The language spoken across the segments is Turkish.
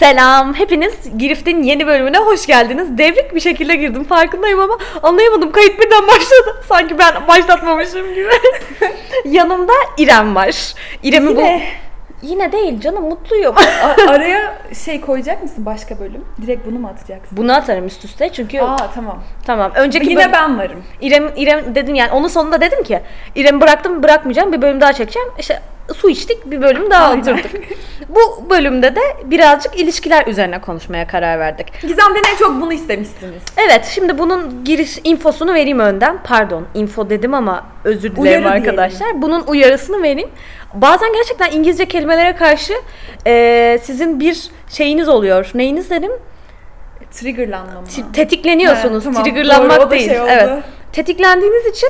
Selam. Hepiniz Girift'in yeni bölümüne hoş geldiniz. Devrik bir şekilde girdim farkındayım ama anlayamadım. Kayıt birden başladı. Sanki ben başlatmamışım gibi. Yanımda İrem var. İrem'i bu... Yine. Değil canım mutluyum. A- araya şey koyacak mısın başka bölüm? Direkt bunu mu atacaksın? Bunu atarım üst üste çünkü Aa tamam. tamam. Önceki Yine bölüm- ben varım. İrem, İrem dedim yani onun sonunda dedim ki İrem bıraktım bırakmayacağım bir bölüm daha çekeceğim. İşte su içtik bir bölüm daha Aynen. oturduk. Bu bölümde de birazcık ilişkiler üzerine konuşmaya karar verdik. Gizem'den en çok bunu istemişsiniz. Evet şimdi bunun giriş infosunu vereyim önden. Pardon info dedim ama özür dilerim Uyarı arkadaşlar. Bunun uyarısını vereyim. Bazen gerçekten İngilizce kelimelere karşı e, sizin bir şeyiniz oluyor. Neyiniz dedim? Triggerlanma? T- tetikleniyorsunuz. He, tamam. Triggerlanmak Doğru, değil. şey oldu. evet. Tetiklendiğiniz için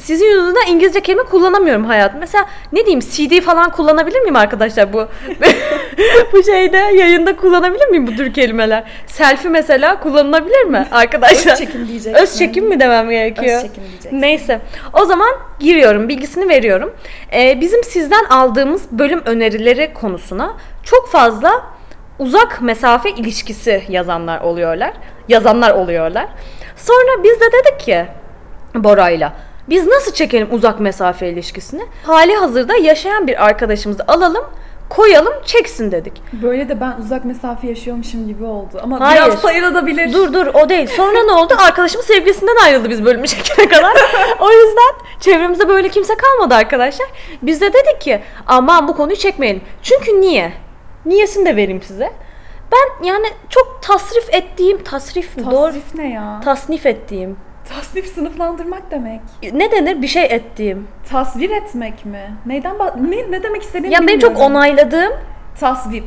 sizin yüzünden İngilizce kelime kullanamıyorum hayatım. Mesela ne diyeyim CD falan kullanabilir miyim arkadaşlar bu bu şeyde yayında kullanabilir miyim bu tür kelimeler? Selfie mesela kullanılabilir mi arkadaşlar? Öz çekim diyeceksin. Öz çekim mi demem gerekiyor? Öz çekim diyeceksin. Neyse. O zaman giriyorum. Bilgisini veriyorum. Ee, bizim sizden aldığımız bölüm önerileri konusuna çok fazla uzak mesafe ilişkisi yazanlar oluyorlar. Yazanlar oluyorlar. Sonra biz de dedik ki Bora'yla biz nasıl çekelim uzak mesafe ilişkisini? Hali hazırda yaşayan bir arkadaşımızı alalım, koyalım, çeksin dedik. Böyle de ben uzak mesafe yaşıyormuşum gibi oldu. Ama Hayır. biraz sayılabilir. Dur dur o değil. Sonra ne oldu? Arkadaşımız sevgilisinden ayrıldı biz bölümü çekene kadar. o yüzden çevremizde böyle kimse kalmadı arkadaşlar. Biz de dedik ki aman bu konuyu çekmeyelim. Çünkü niye? Niyesini de vereyim size. Ben yani çok tasrif ettiğim, tasrif mi? Doğru. Tasnif ne ya? Tasnif ettiğim. Tasnif sınıflandırmak demek. Ne denir? Bir şey ettiğim. Tasvir etmek mi? Neyden bah- ne, ne demek istediğimi Ya benim çok onayladığım Tasvip.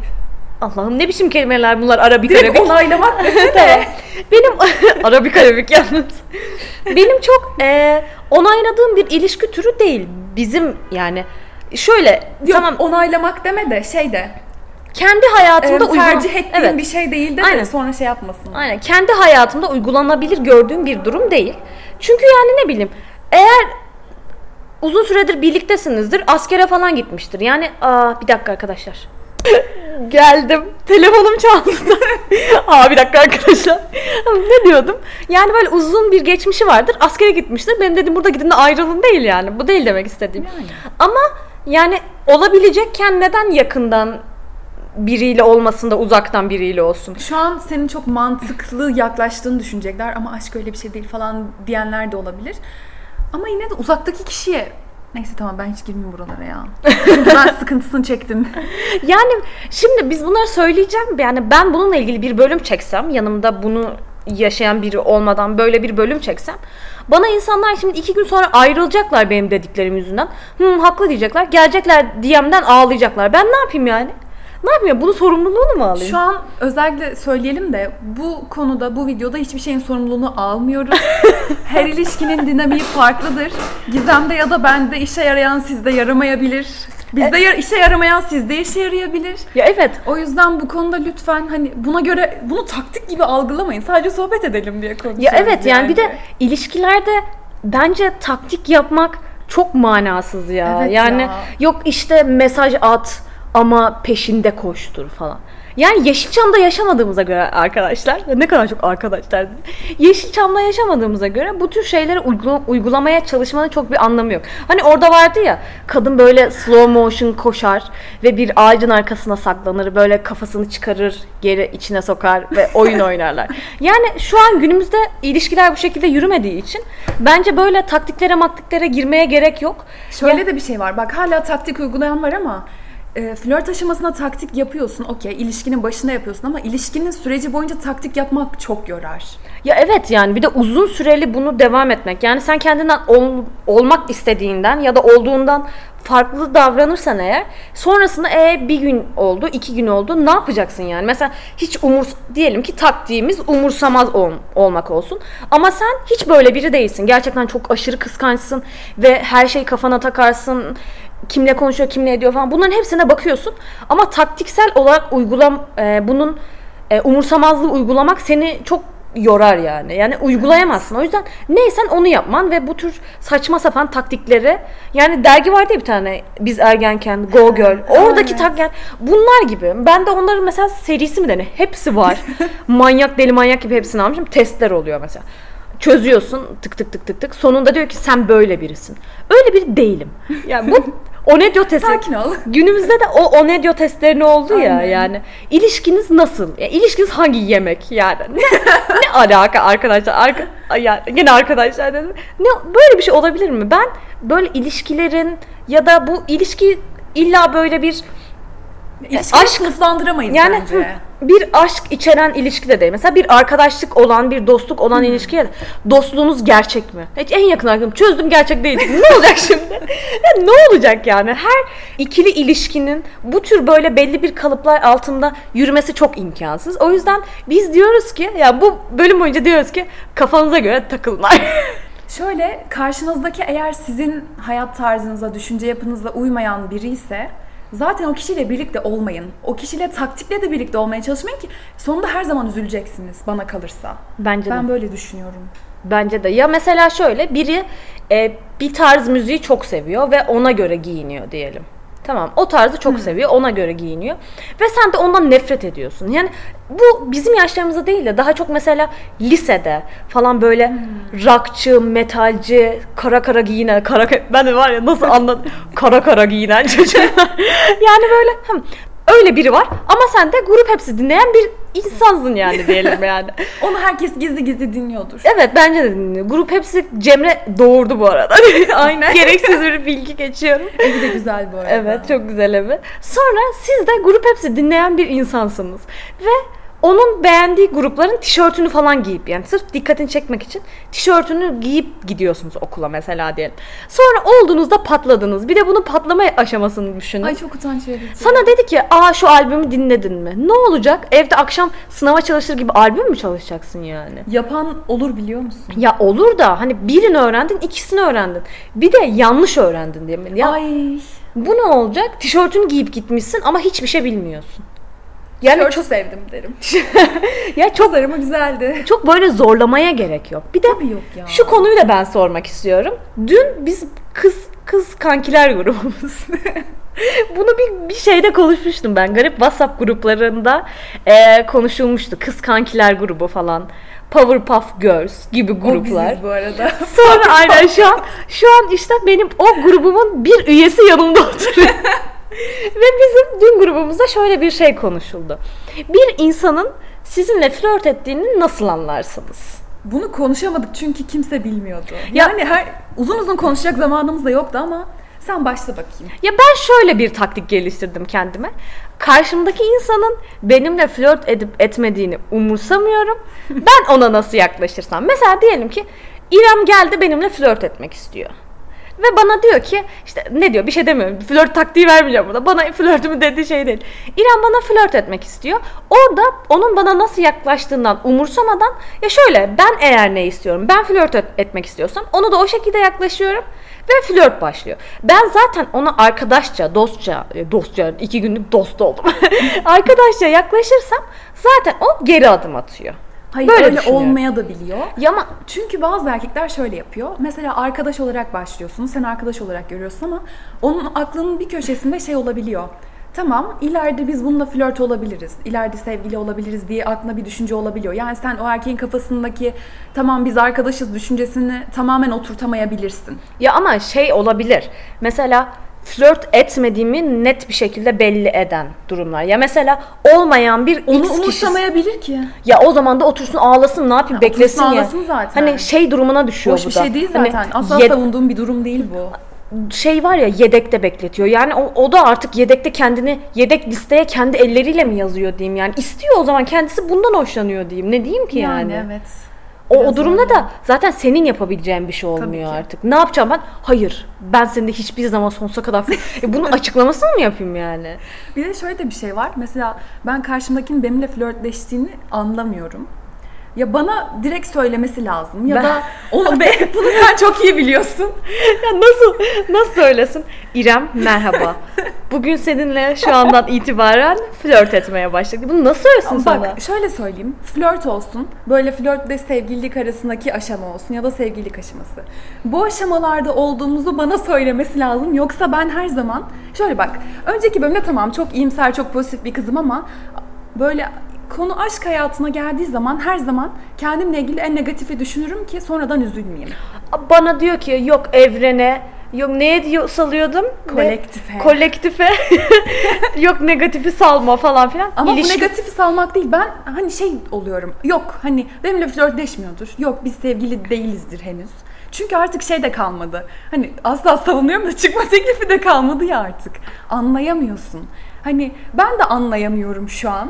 Allah'ım ne biçim kelimeler bunlar Arabik Direkt Arabik. onaylamak desene. Tamam. Benim Arabik Arabik yalnız. Benim çok e, onayladığım bir ilişki türü değil. Bizim yani şöyle Yok, tamam onaylamak deme de şey de. Kendi hayatımda uygun- tercih ettiğin evet. bir şey değil de, Aynen. sonra şey yapmasın. Aynen kendi hayatımda uygulanabilir gördüğüm bir durum değil. Çünkü yani ne bileyim eğer uzun süredir birliktesinizdir askere falan gitmiştir. Yani aa bir dakika arkadaşlar. Geldim. Telefonum çaldı. Aa bir dakika arkadaşlar. ne diyordum? Yani böyle uzun bir geçmişi vardır. Askere gitmiştir. Benim dedim burada gidin de ayrılın değil yani. Bu değil demek istediğim. Yani. Ama yani olabilecekken neden yakından biriyle olmasın da uzaktan biriyle olsun? Şu an senin çok mantıklı yaklaştığını düşünecekler ama aşk öyle bir şey değil falan diyenler de olabilir. Ama yine de uzaktaki kişiye Neyse tamam ben hiç girmeyeyim buralara ya. Çünkü ben sıkıntısını çektim. Yani şimdi biz bunları söyleyeceğim. Yani ben bununla ilgili bir bölüm çeksem, yanımda bunu yaşayan biri olmadan böyle bir bölüm çeksem bana insanlar şimdi iki gün sonra ayrılacaklar benim dediklerim yüzünden. Hı haklı diyecekler. Gelecekler DM'den ağlayacaklar. Ben ne yapayım yani? Ne yapayım? Bunun sorumluluğunu mu alayım? Şu an özellikle söyleyelim de bu konuda bu videoda hiçbir şeyin sorumluluğunu almıyoruz. Her ilişkinin dinamiği farklıdır. Gizemde ya da bende işe yarayan sizde yaramayabilir. Bizde ya- işe yaramayan sizde işe yarayabilir. Ya evet. O yüzden bu konuda lütfen hani buna göre bunu taktik gibi algılamayın. Sadece sohbet edelim diye konuşuyoruz. Ya evet yani bir de ilişkilerde bence taktik yapmak çok manasız ya. Evet yani ya. yok işte mesaj at ama peşinde koştur falan. Yani Yeşilçam'da yaşamadığımıza göre arkadaşlar, ne kadar çok arkadaşlar. Yeşilçam'da yaşamadığımıza göre bu tür şeyleri uygula- uygulamaya çalışmanın çok bir anlamı yok. Hani orada vardı ya, kadın böyle slow motion koşar ve bir ağacın arkasına saklanır, böyle kafasını çıkarır, geri içine sokar ve oyun oynarlar. Yani şu an günümüzde ilişkiler bu şekilde yürümediği için bence böyle taktiklere maktiklere girmeye gerek yok. Şöyle de bir şey var. Bak hala taktik uygulayan var ama e, flört aşamasında taktik yapıyorsun. Okey ilişkinin başında yapıyorsun ama ilişkinin süreci boyunca taktik yapmak çok yorar. Ya evet yani bir de uzun süreli bunu devam etmek. Yani sen kendinden ol- olmak istediğinden ya da olduğundan farklı davranırsan eğer sonrasında e bir gün oldu, iki gün oldu ne yapacaksın yani? Mesela hiç umurs diyelim ki taktiğimiz umursamaz ol- olmak olsun. Ama sen hiç böyle biri değilsin. Gerçekten çok aşırı kıskançsın ve her şeyi kafana takarsın. Kimle konuşuyor, kimle ediyor falan. Bunların hepsine bakıyorsun. Ama taktiksel olarak uygulam e, bunun e, umursamazlığı uygulamak seni çok yorar yani. Yani uygulayamazsın. O yüzden neysen onu yapman ve bu tür saçma sapan taktikleri yani dergi vardı ya bir tane biz ergenken Go Girl. Oradaki Evet. tak yani bunlar gibi. Ben de onların mesela serisi mi dene? Hepsi var. manyak deli manyak gibi hepsini almışım. Testler oluyor mesela. Çözüyorsun tık tık tık tık tık. Sonunda diyor ki sen böyle birisin. Öyle biri değilim. Yani bu Onedio testi. Sakin ol. Günümüzde de o Onedio testlerini oldu ya Aynen. yani. İlişkiniz nasıl? Ya, ilişkiniz hangi yemek yani? Ne, ne alaka arkadaşlar? Arka, yani yine arkadaşlar dedim. Ne böyle bir şey olabilir mi? Ben böyle ilişkilerin ya da bu ilişki illa böyle bir İlişkiyi aşk- sınıflandıramayız yani bence. hı, bir aşk içeren ilişki de değil. Mesela bir arkadaşlık olan, bir dostluk olan ilişkiye de dostluğunuz gerçek mi? Hiç en yakın arkadaşım çözdüm gerçek değil. ne olacak şimdi? Ya ne olacak yani? Her ikili ilişkinin bu tür böyle belli bir kalıplar altında yürümesi çok imkansız. O yüzden biz diyoruz ki ya bu bölüm boyunca diyoruz ki kafanıza göre takılın. Şöyle karşınızdaki eğer sizin hayat tarzınıza, düşünce yapınızla uymayan biri ise zaten o kişiyle birlikte olmayın. O kişiyle taktikle de birlikte olmaya çalışmayın ki sonunda her zaman üzüleceksiniz bana kalırsa. Bence de. Ben böyle düşünüyorum. Bence de. Ya mesela şöyle biri e, bir tarz müziği çok seviyor ve ona göre giyiniyor diyelim. Tamam o tarzı çok seviyor ona göre giyiniyor. Ve sen de ondan nefret ediyorsun. Yani bu bizim yaşlarımızda değil de daha çok mesela lisede falan böyle rockçı, metalci, kara kara giyinen, kara ben de var ya nasıl anladım kara kara giyinen çocuklar. yani böyle hım, öyle biri var ama sen de grup hepsi dinleyen bir insansın yani diyelim yani. Onu herkes gizli gizli dinliyordur. Evet bence de dinliyor. Grup hepsi Cemre doğurdu bu arada. Aynen. Gereksiz bir bilgi geçiyorum. Evi de güzel bu arada. Evet çok güzel evi. Sonra siz de grup hepsi dinleyen bir insansınız. Ve onun beğendiği grupların tişörtünü falan giyip yani sırf dikkatini çekmek için tişörtünü giyip gidiyorsunuz okula mesela diyelim. Sonra olduğunuzda patladınız. Bir de bunun patlama aşamasını düşünün. Ay çok utanç verici. Sana dedi ki aa şu albümü dinledin mi? Ne olacak? Evde akşam sınava çalışır gibi albüm mü çalışacaksın yani? Yapan olur biliyor musun? Ya olur da hani birini öğrendin, ikisini öğrendin. Bir de yanlış öğrendin diye. Ya Ay. bu ne olacak? Tişörtünü giyip gitmişsin ama hiçbir şey bilmiyorsun. Yani Yani çok sevdim derim. ya çok Tasarımı güzeldi. çok böyle zorlamaya gerek yok. Bir de Tabii yok ya. şu konuyu da ben sormak istiyorum. Dün biz kız kız kankiler grubumuz. Bunu bir, bir şeyde konuşmuştum ben. Garip WhatsApp gruplarında eee, konuşulmuştu. Kız kankiler grubu falan. Powerpuff Girls gibi O gruplar. biziz bu arada. Sonra aynen şu an şu an işte benim o grubumun bir üyesi yanımda oturuyor. Ve bizim dün grubumuzda şöyle bir şey konuşuldu. Bir insanın sizinle flört ettiğini nasıl anlarsınız? Bunu konuşamadık çünkü kimse bilmiyordu. Ya- Yani her uzun uzun konuşacak zamanımız da yoktu ama sen başla bakayım. Ya ben şöyle bir taktik geliştirdim kendime. Karşımdaki insanın benimle flört edip etmediğini umursamıyorum. Ben ona nasıl yaklaşırsam. Mesela diyelim ki İrem geldi benimle flört etmek istiyor. Ve bana diyor ki işte ne diyor bir şey demiyor. Flört taktiği vermeyeceğim burada. Bana flörtümü dediği şey değil. İrem bana flört etmek istiyor. Orada onun bana nasıl yaklaştığından umursamadan ya şöyle ben eğer ne istiyorum ben flört et- etmek istiyorsam onu da o şekilde yaklaşıyorum ve flört başlıyor. Ben zaten ona arkadaşça, dostça, e, dostça iki günlük dost oldum. arkadaşça yaklaşırsam zaten o geri adım atıyor. Hayır Böyle öyle olmaya da biliyor. Ya ama Çünkü bazı erkekler şöyle yapıyor. Mesela arkadaş olarak başlıyorsun. Sen arkadaş olarak görüyorsun ama onun aklının bir köşesinde şey olabiliyor. Tamam ileride biz bununla flört olabiliriz. İleride sevgili olabiliriz diye aklına bir düşünce olabiliyor. Yani sen o erkeğin kafasındaki tamam biz arkadaşız düşüncesini tamamen oturtamayabilirsin. Ya ama şey olabilir. Mesela flört etmediğimi net bir şekilde belli eden durumlar. Ya mesela olmayan bir Onu X kişisi. umursamayabilir ki. Ya o zaman da otursun ağlasın ne yapayım Ha, beklesin ya. ağlasın zaten. Hani şey durumuna düşüyor Boş bu bir da. şey değil Hani zaten. Asla ye- savunduğum bir durum değil bu. şey var ya yedekte bekletiyor. Yani o, o da artık yedekte kendini yedek listeye kendi elleriyle mi yazıyor diyeyim yani. istiyor o zaman kendisi bundan hoşlanıyor diyeyim. Ne diyeyim ki yani? Yani evet. O, o durumda öyle. da zaten senin yapabileceğin bir şey olmuyor artık. Ne yapacağım ben? Hayır. Ben seninle hiçbir zaman sonsuza kadar... e bunun açıklamasını mı yapayım yani? Bir de şöyle de bir şey var. Mesela ben karşımdakinin benimle flörtleştiğini anlamıyorum. Ya bana direkt söylemesi lazım. Ya Ben- da onu be, bunu sen çok iyi biliyorsun. Ya nasıl nasıl söylesin? İrem merhaba. bugün seninle şu andan itibaren flört etmeye başladık. Bunu nasıl söylesin sana? Bak şöyle söyleyeyim. Flört olsun. Böyle flörtle sevgililik arasındaki aşama olsun ya da sevgililik aşaması. Bu aşamalarda olduğumuzu bana söylemesi lazım. Yoksa ben her zaman şöyle bak. Önceki bölümde tamam çok iyimser, çok pozitif bir kızım ama böyle konu aşk hayatına geldiği zaman her zaman kendimle ilgili en negatifi düşünürüm ki sonradan üzülmeyeyim. Bana diyor ki yok evrene, yok neye diyor salıyordum? Ne- Kolektife. Kolektife. yok negatifi salma falan filan. Ama İlişki- bu negatifi salmak değil. Ben hani şey oluyorum. Yok hani benimle flörtleşmiyordur. Yok biz sevgili değilizdir henüz. Çünkü artık şey de kalmadı. Hani asla savunuyorum da çıkma teklifi de kalmadı ya artık. Anlayamıyorsun. Hani ben de anlayamıyorum şu an.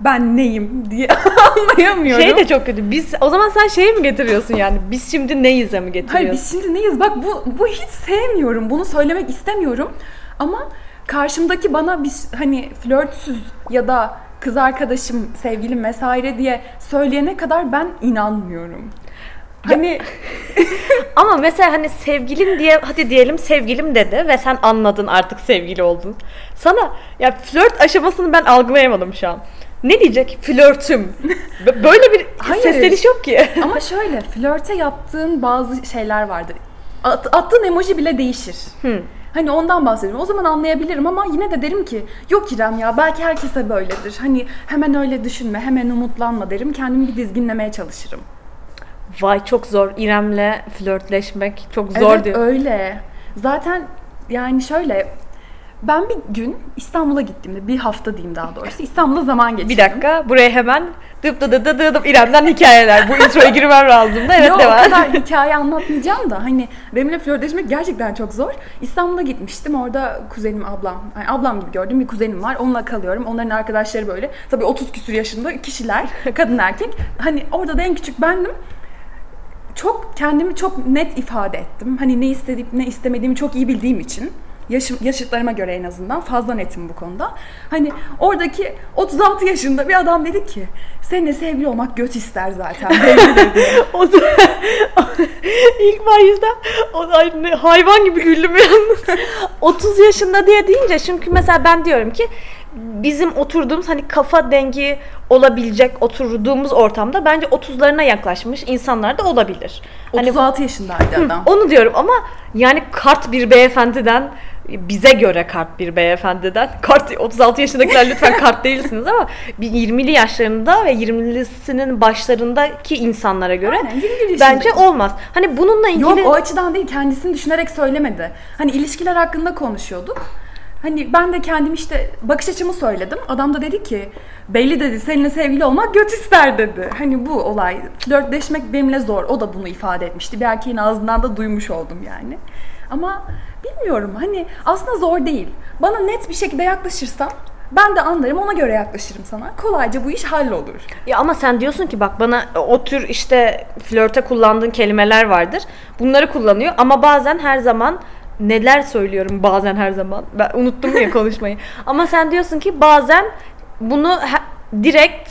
Ben neyim diye anlayamıyorum. Şey de çok kötü. Biz o zaman sen şeyi mi getiriyorsun yani? Biz şimdi neyiz'e mi getiriyorsun? Hayır biz şimdi neyiz? Bak bu, bu hiç sevmiyorum. Bunu söylemek istemiyorum. Ama karşımdaki bana biz hani flörtsüz ya da kız arkadaşım, sevgilim vesaire diye söyleyene kadar ben inanmıyorum. Hani Ama mesela hani sevgilim diye hadi diyelim sevgilim dedi ve sen anladın artık sevgili oldun. Sana ya flört aşamasını ben algılayamadım şu an. Ne diyecek? Flörtüm. Böyle bir Hayır. sesleniş yok ki. ama şöyle flörte yaptığın bazı şeyler vardır. At- attığın emoji bile değişir. Hı. Hani ondan bahsediyorum. O zaman anlayabilirim ama yine de derim ki yok İrem ya belki herkese böyledir. Hani hemen öyle düşünme, hemen umutlanma derim. Kendimi bir dizginlemeye çalışırım. Vay çok zor. İrem'le flörtleşmek çok zor evet diyor. öyle. Zaten yani şöyle ben bir gün İstanbul'a gittiğimde bir hafta diyeyim daha doğrusu İstanbul'da zaman geçirdim. Bir dakika buraya hemen dıp dı dı dı dı dıp İrem'den hikayeler. Bu introya girmem lazım da evet Yok o devam. kadar hikaye anlatmayacağım da hani benimle flörtleşmek gerçekten çok zor. İstanbul'a gitmiştim. Orada kuzenim, ablam, yani ablam gibi gördüğüm bir kuzenim var. Onunla kalıyorum. Onların arkadaşları böyle. Tabii 30 küsur yaşında kişiler, kadın erkek. Hani orada da en küçük bendim. Çok kendimi çok net ifade ettim. Hani ne istediğim, ne istemediğimi çok iyi bildiğim için. Yaşım, yaşıtlarıma göre en azından fazla netim bu konuda. Hani oradaki 36 yaşında bir adam dedi ki seninle sevgili olmak göt ister zaten. O da- ilk başta o hayvan gibi güldüm yalnız. 30 yaşında diye deyince çünkü mesela ben diyorum ki bizim oturduğumuz hani kafa dengi olabilecek oturduğumuz ortamda bence 30'larına yaklaşmış insanlar da olabilir. Hani 36 yaşındaydı adam. onu diyorum ama yani kart bir beyefendiden bize göre kart bir beyefendiden kart 36 yaşındakiler lütfen kart değilsiniz ama bir 20'li yaşlarında ve 20'lisinin başlarındaki insanlara göre Aynen, 21 yaşındaki. bence olmaz. Hani bununla ilgili Yok o açıdan değil kendisini düşünerek söylemedi. Hani ilişkiler hakkında konuşuyorduk. Hani ben de kendim işte bakış açımı söyledim. Adam da dedi ki belli dedi seninle sevgili olmak göt ister dedi. Hani bu olay flörtleşmek benimle zor. O da bunu ifade etmişti. Bir erkeğin ağzından da duymuş oldum yani. Ama bilmiyorum hani aslında zor değil. Bana net bir şekilde yaklaşırsan ben de anlarım ona göre yaklaşırım sana. Kolayca bu iş hallolur. Ya ama sen diyorsun ki bak bana o tür işte flörte kullandığın kelimeler vardır. Bunları kullanıyor ama bazen her zaman neler söylüyorum bazen her zaman. Ben unuttum ya konuşmayı. ama sen diyorsun ki bazen bunu direkt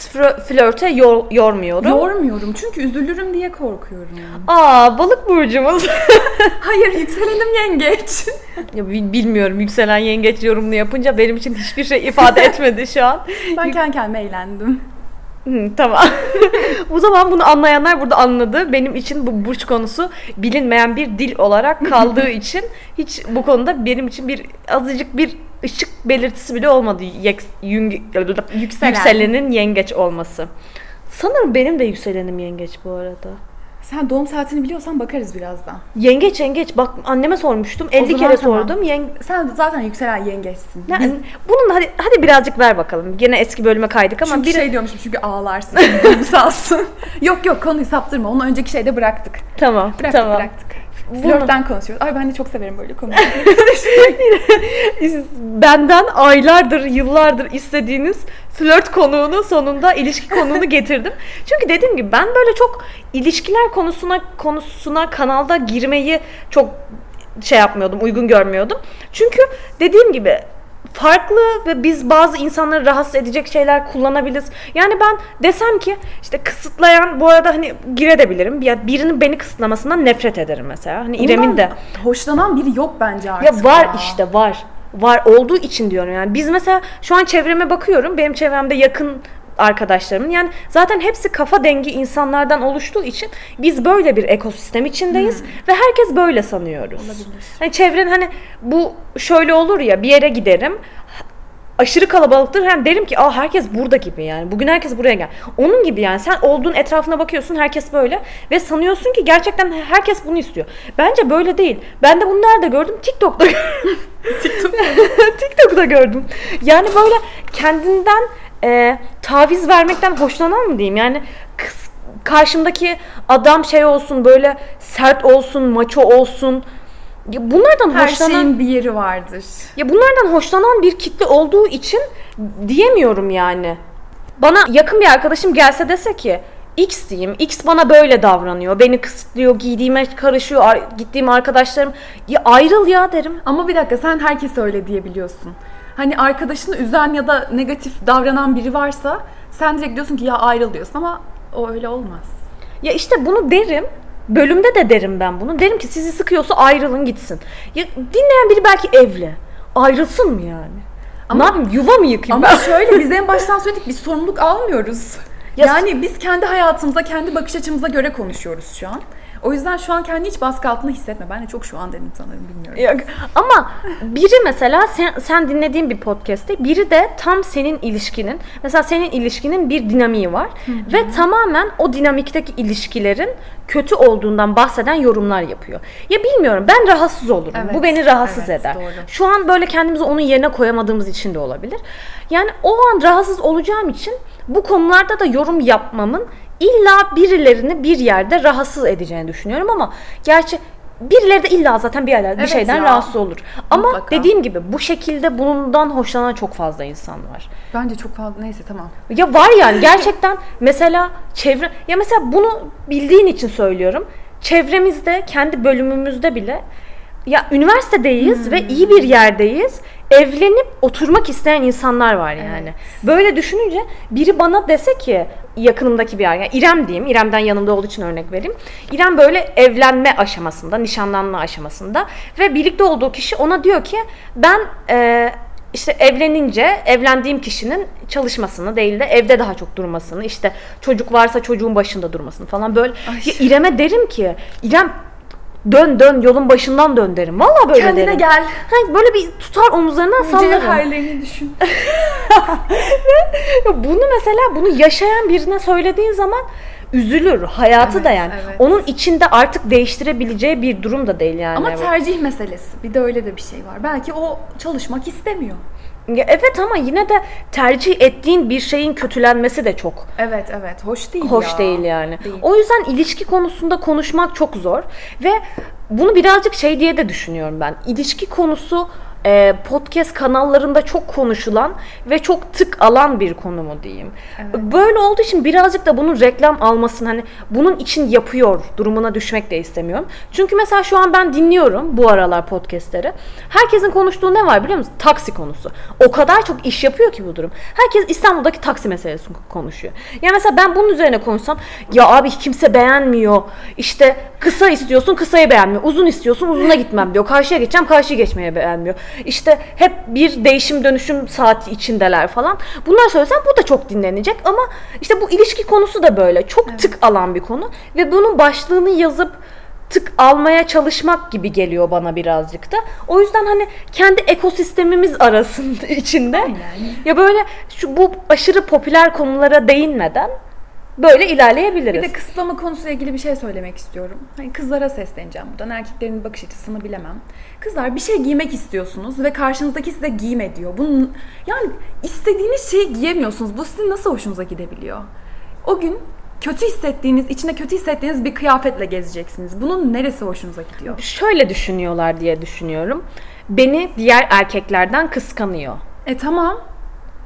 flörte yor- yormuyorum. Yormuyorum çünkü üzülürüm diye korkuyorum. Aa balık burcumuz. Hayır yükselenim yengeç. ya bi- bilmiyorum yükselen yengeç yorumunu yapınca benim için hiçbir şey ifade etmedi şu an. Ben kendi kendime eğlendim. Hı, tamam. o zaman bunu anlayanlar burada anladı. Benim için bu burç konusu bilinmeyen bir dil olarak kaldığı için hiç bu konuda benim için bir azıcık bir ışık belirtisi bile olmadı. Yek, yung, Yükselen. Yükselenin yengeç olması. Sanırım benim de yükselenim yengeç bu arada. Sen doğum saatini biliyorsan bakarız birazdan. Yengeç yengeç bak anneme sormuştum. 50 zaman kere tamam. sordum. Yeng Sen zaten yükselen yengeçsin. yani Biz, bunun hadi hadi birazcık ver bakalım. Gene eski bölüme kaydık ama çünkü bir şey diyormuşum çünkü ağlarsın. Duygusalsın. yok yok konuyu saptırma. Onu önceki şeyde bıraktık. tamam Bıraktık tamam. bıraktık. Flörtten konuşuyoruz. Ay ben de çok severim böyle konuları. benden aylardır, yıllardır istediğiniz flört konuğunu sonunda ilişki konuğunu getirdim. Çünkü dediğim gibi ben böyle çok ilişkiler konusuna konusuna kanalda girmeyi çok şey yapmıyordum, uygun görmüyordum. Çünkü dediğim gibi farklı ve biz bazı insanları rahatsız edecek şeyler kullanabiliriz. Yani ben desem ki işte kısıtlayan bu arada hani girebilirim. Ya birinin beni kısıtlamasından nefret ederim mesela. Hani İrem'in de. Hoşlanan biri yok bence artık. Ya var işte var. var olduğu için diyorum yani. Biz mesela şu an çevreme bakıyorum. Benim çevremde yakın arkadaşlarımın yani zaten hepsi kafa dengi insanlardan oluştuğu için biz böyle bir ekosistem içindeyiz ve herkes böyle sanıyoruz. Hani çevren hani bu şöyle olur ya bir yere giderim aşırı kalabalıktır. Hem derim ki aa herkes burada gibi yani. Bugün herkes buraya gel. Onun gibi yani sen olduğun etrafına bakıyorsun herkes böyle ve sanıyorsun ki gerçekten herkes bunu istiyor. Bence böyle değil. Ben de bunu nerede gördüm? TikTok'ta gördüm. TikTok'ta gördüm. Yani böyle kendinden e, taviz vermekten hoşlanan mı diyeyim? Yani kız, karşımdaki adam şey olsun böyle sert olsun, maço olsun. Ya bunlardan Her hoşlanan şeyin bir yeri vardır. ya bunlardan hoşlanan bir kitle olduğu için diyemiyorum yani. Bana yakın bir arkadaşım gelse dese ki X diyeyim. X bana böyle davranıyor. Beni kısıtlıyor, giydiğime karışıyor, ar- gittiğim arkadaşlarım. Ya ayrıl ya derim. Ama bir dakika sen herkes öyle diyebiliyorsun. Hani arkadaşını üzen ya da negatif davranan biri varsa sen direkt diyorsun ki ya ayrıl diyorsun ama o öyle olmaz. Ya işte bunu derim. Bölümde de derim ben bunu. Derim ki sizi sıkıyorsa ayrılın gitsin. Ya dinleyen biri belki evli. Ayrılsın mı yani? Ama- ne yapayım? Yuva mı yıkayım Ama ben? şöyle biz en baştan söyledik biz sorumluluk almıyoruz. Ya- yani biz kendi hayatımıza, kendi bakış açımıza göre konuşuyoruz şu an. O yüzden şu an kendi hiç baskı altında hissetme. Ben de çok şu an dedim sanırım bilmiyorum. Yok. Ama biri mesela sen, sen dinlediğin bir podcast'te biri de tam senin ilişkinin mesela senin ilişkinin bir dinamiği var ve tamamen o dinamikteki ilişkilerin kötü olduğundan bahseden yorumlar yapıyor. Ya bilmiyorum ben rahatsız olurum. Evet, Bu beni rahatsız evet, eder. doğru. Şu an böyle kendimizi onun yerine koyamadığımız için de olabilir. Yani o an rahatsız olacağım için bu konularda da yorum yapmamın illa birilerini bir yerde rahatsız edeceğini düşünüyorum ama gerçi birileri de illa zaten bir yerlerde bir Evet şeyden ya. rahatsız olur. Ama Mutlaka. dediğim gibi bu şekilde bundan hoşlanan çok fazla insan var. Bence çok fazla neyse tamam. Ya var yani gerçekten mesela çevre ya mesela bunu bildiğin için söylüyorum. Çevremizde kendi bölümümüzde bile ya üniversitedeyiz ve iyi bir yerdeyiz. Evlenip oturmak isteyen insanlar var yani. Böyle düşününce biri bana dese ki yakınımdaki bir yer, yani İrem diyeyim, İrem'den yanımda olduğu için örnek vereyim. İrem böyle evlenme aşamasında, nişanlanma aşamasında ve birlikte olduğu kişi ona diyor ki ben e, işte evlenince evlendiğim kişinin çalışmasını değil de evde daha çok durmasını işte çocuk varsa çocuğun başında durmasını falan böyle ya İrem'e derim ki İrem dön dön yolun başından dön derim. Vallahi böyle Kendine derim. gel. Ha, böyle bir tutar omuzlarından sallarım. Cevherlerini düşün. Ya Bunu mesela bunu yaşayan birine söylediğin zaman üzülür. Hayatı da Evet, yani. evet. Onun içinde artık değiştirebileceği bir durum da değil yani. Ama tercih meselesi. Bir de öyle de bir şey var. Belki o çalışmak istemiyor. Ya evet ama yine de tercih ettiğin bir şeyin kötülenmesi de çok Evet evet hoş değil hoş ya. değil yani. Değil. O yüzden ilişki konusunda konuşmak çok zor ve bunu birazcık şey diye de düşünüyorum ben. İlişki konusu podcast kanallarında çok konuşulan ve çok tık alan bir konu mu diyeyim. Böyle olduğu için birazcık da bunun reklam almasını hani bunun için yapıyor durumuna düşmek de istemiyorum. Çünkü mesela şu an ben dinliyorum bu aralar podcastleri. Herkesin konuştuğu ne var biliyor musun? Taksi konusu. O kadar çok iş yapıyor ki bu durum. Herkes İstanbul'daki taksi meselesini konuşuyor. Ya mesela ben bunun üzerine konuşsam ya abi kimse beğenmiyor. İşte kısa istiyorsun kısayı beğenmiyor. Uzun istiyorsun uzuna gitmem diyor. Karşıya geçeceğim karşıya geçmeye beğenmiyor. İşte hep bir değişim dönüşüm saati içindeler falan. Bunlar söylesem bu da çok dinlenecek ama işte bu ilişki konusu da böyle. Çok tık alan bir konu ve bunun başlığını yazıp tık almaya çalışmak gibi geliyor bana birazcık da. O yüzden hani kendi ekosistemimiz arasında içinde ya böyle şu bu aşırı popüler konulara değinmeden böyle ilerleyebiliriz. Bir de kısıtlama konusuyla ilgili bir şey söylemek istiyorum. Hani kızlara sesleneceğim buradan. Erkeklerin bakış açısını bilemem. Kızlar bir şey giymek istiyorsunuz ve karşınızdaki size giyme diyor. Bunun yani istediğiniz şeyi giyemiyorsunuz. Bu sizin nasıl hoşunuza gidebiliyor? O gün kötü hissettiğiniz, içinde kötü hissettiğiniz bir kıyafetle gezeceksiniz. Bunun neresi hoşunuza gidiyor? Şöyle düşünüyorlar diye düşünüyorum. Beni diğer erkeklerden kıskanıyor. E tamam.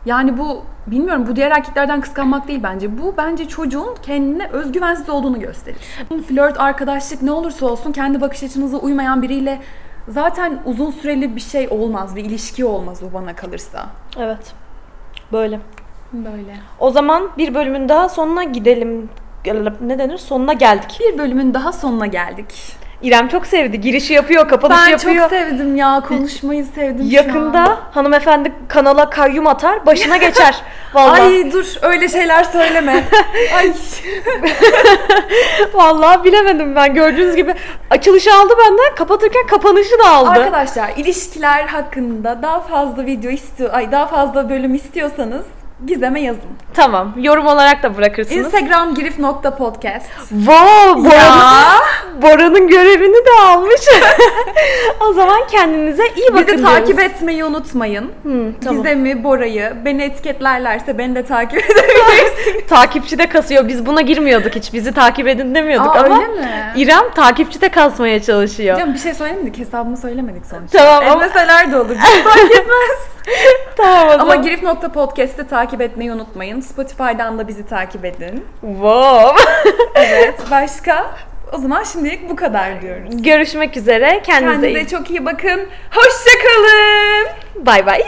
Yani bu bilmiyorum bu diğer erkeklerden kıskanmak değil bence. Bu bence çocuğun kendine özgüvensiz olduğunu gösterir. Flört, arkadaşlık ne olursa olsun kendi bakış açınıza uymayan biriyle zaten uzun süreli bir şey olmaz. Bir ilişki olmaz bu bana kalırsa. Evet. Böyle. Böyle. O zaman bir bölümün daha sonuna gidelim. Ne denir? Sonuna geldik. Bir bölümün daha sonuna geldik. İrem çok sevdi. Girişi yapıyor, kapanışı Ben yapıyor. çok sevdim ya. Konuşmayı sevdim şu Yakında an. hanımefendi kanala kayyum atar, başına geçer. Vallahi. Ay dur öyle şeyler söyleme. Ay. Vallahi bilemedim ben. Gördüğünüz gibi açılışı aldı benden, kapatırken kapanışı da aldı. Arkadaşlar ilişkiler hakkında daha fazla video istiyor, ay daha fazla bölüm istiyorsanız Gizem'e yazın. Tamam. Yorum olarak da bırakırsınız. Instagram girif.podcast. Wow, Bora'nın. Bora'nın görevini de almış. o zaman kendinize iyi bakın. Bizi takip etmeyi unutmayın. Hı, tamam. Gizem'i, Bora'yı, beni etiketlerlerse beni de takip edebilirsiniz. Takipçi de kasıyor. Biz buna girmiyorduk hiç. Bizi takip edin demiyorduk Aa, ama öyle mi? İrem takipçi de kasmaya çalışıyor. Canım bir şey söylemedik, hesabımı söylemedik sonuçta. Tamam ama, Etmeseler de olur. Bizi fark etmez. tamam o Ama zaman. girif.podcast'ı takip etmeyi unutmayın. Spotify'dan da bizi takip edin. Wow. Evet, başka? O zaman şimdilik bu kadar diyoruz. Görüşmek üzere. Kendinize, Kendinize çok iyi bakın. Hoşçakalın. Bay bay.